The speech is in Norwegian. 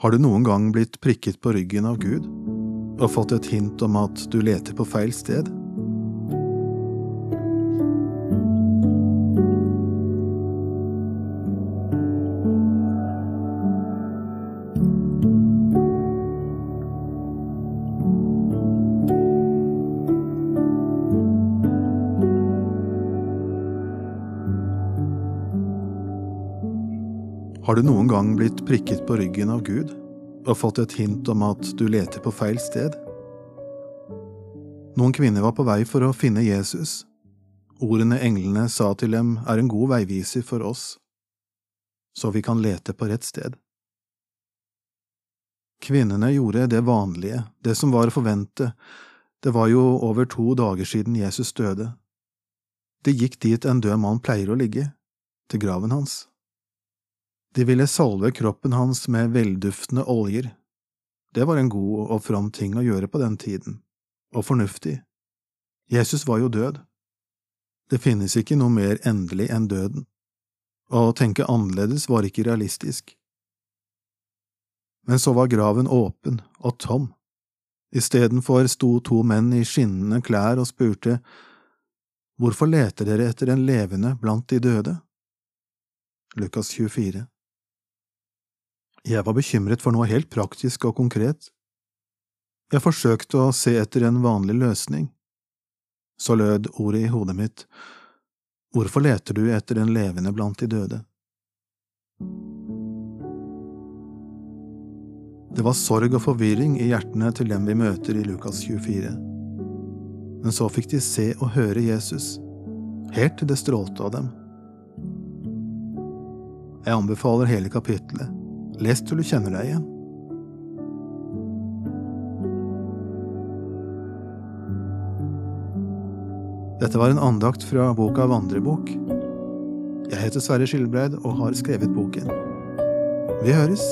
Har du noen gang blitt prikket på ryggen av Gud og fått et hint om at du leter på feil sted? Har du noen gang blitt prikket på ryggen av Gud og fått et hint om at du leter på feil sted? Noen kvinner var på vei for å finne Jesus. Ordene englene sa til dem er en god veiviser for oss, så vi kan lete på rett sted. Kvinnene gjorde det vanlige, det som var å forvente, det var jo over to dager siden Jesus døde. De gikk dit en død mann pleier å ligge, til graven hans. De ville salve kroppen hans med velduftende oljer. Det var en god og from ting å gjøre på den tiden, og fornuftig. Jesus var jo død. Det finnes ikke noe mer endelig enn døden. Å tenke annerledes var ikke realistisk. Men så var graven åpen og tom. Istedenfor sto to menn i skinnende klær og spurte, Hvorfor leter dere etter en levende blant de døde? Lukas 24 Jeg var bekymret for noe helt praktisk og konkret. Jeg forsøkte å se etter en vanlig løsning. Så lød ordet i hodet mitt, Hvorfor leter du etter en levende blant de døde? Det var sorg og forvirring i hjertene til dem vi møter i Lukas 24. Men så fikk de se og høre Jesus, helt til det strålte av dem. Jeg anbefaler hele kapittelet. Les til du kjenner deg igjen. Dette var en andakt fra boka Vandrebok. Jeg heter Sverre Skilbreid og har skrevet boken. Vi høres!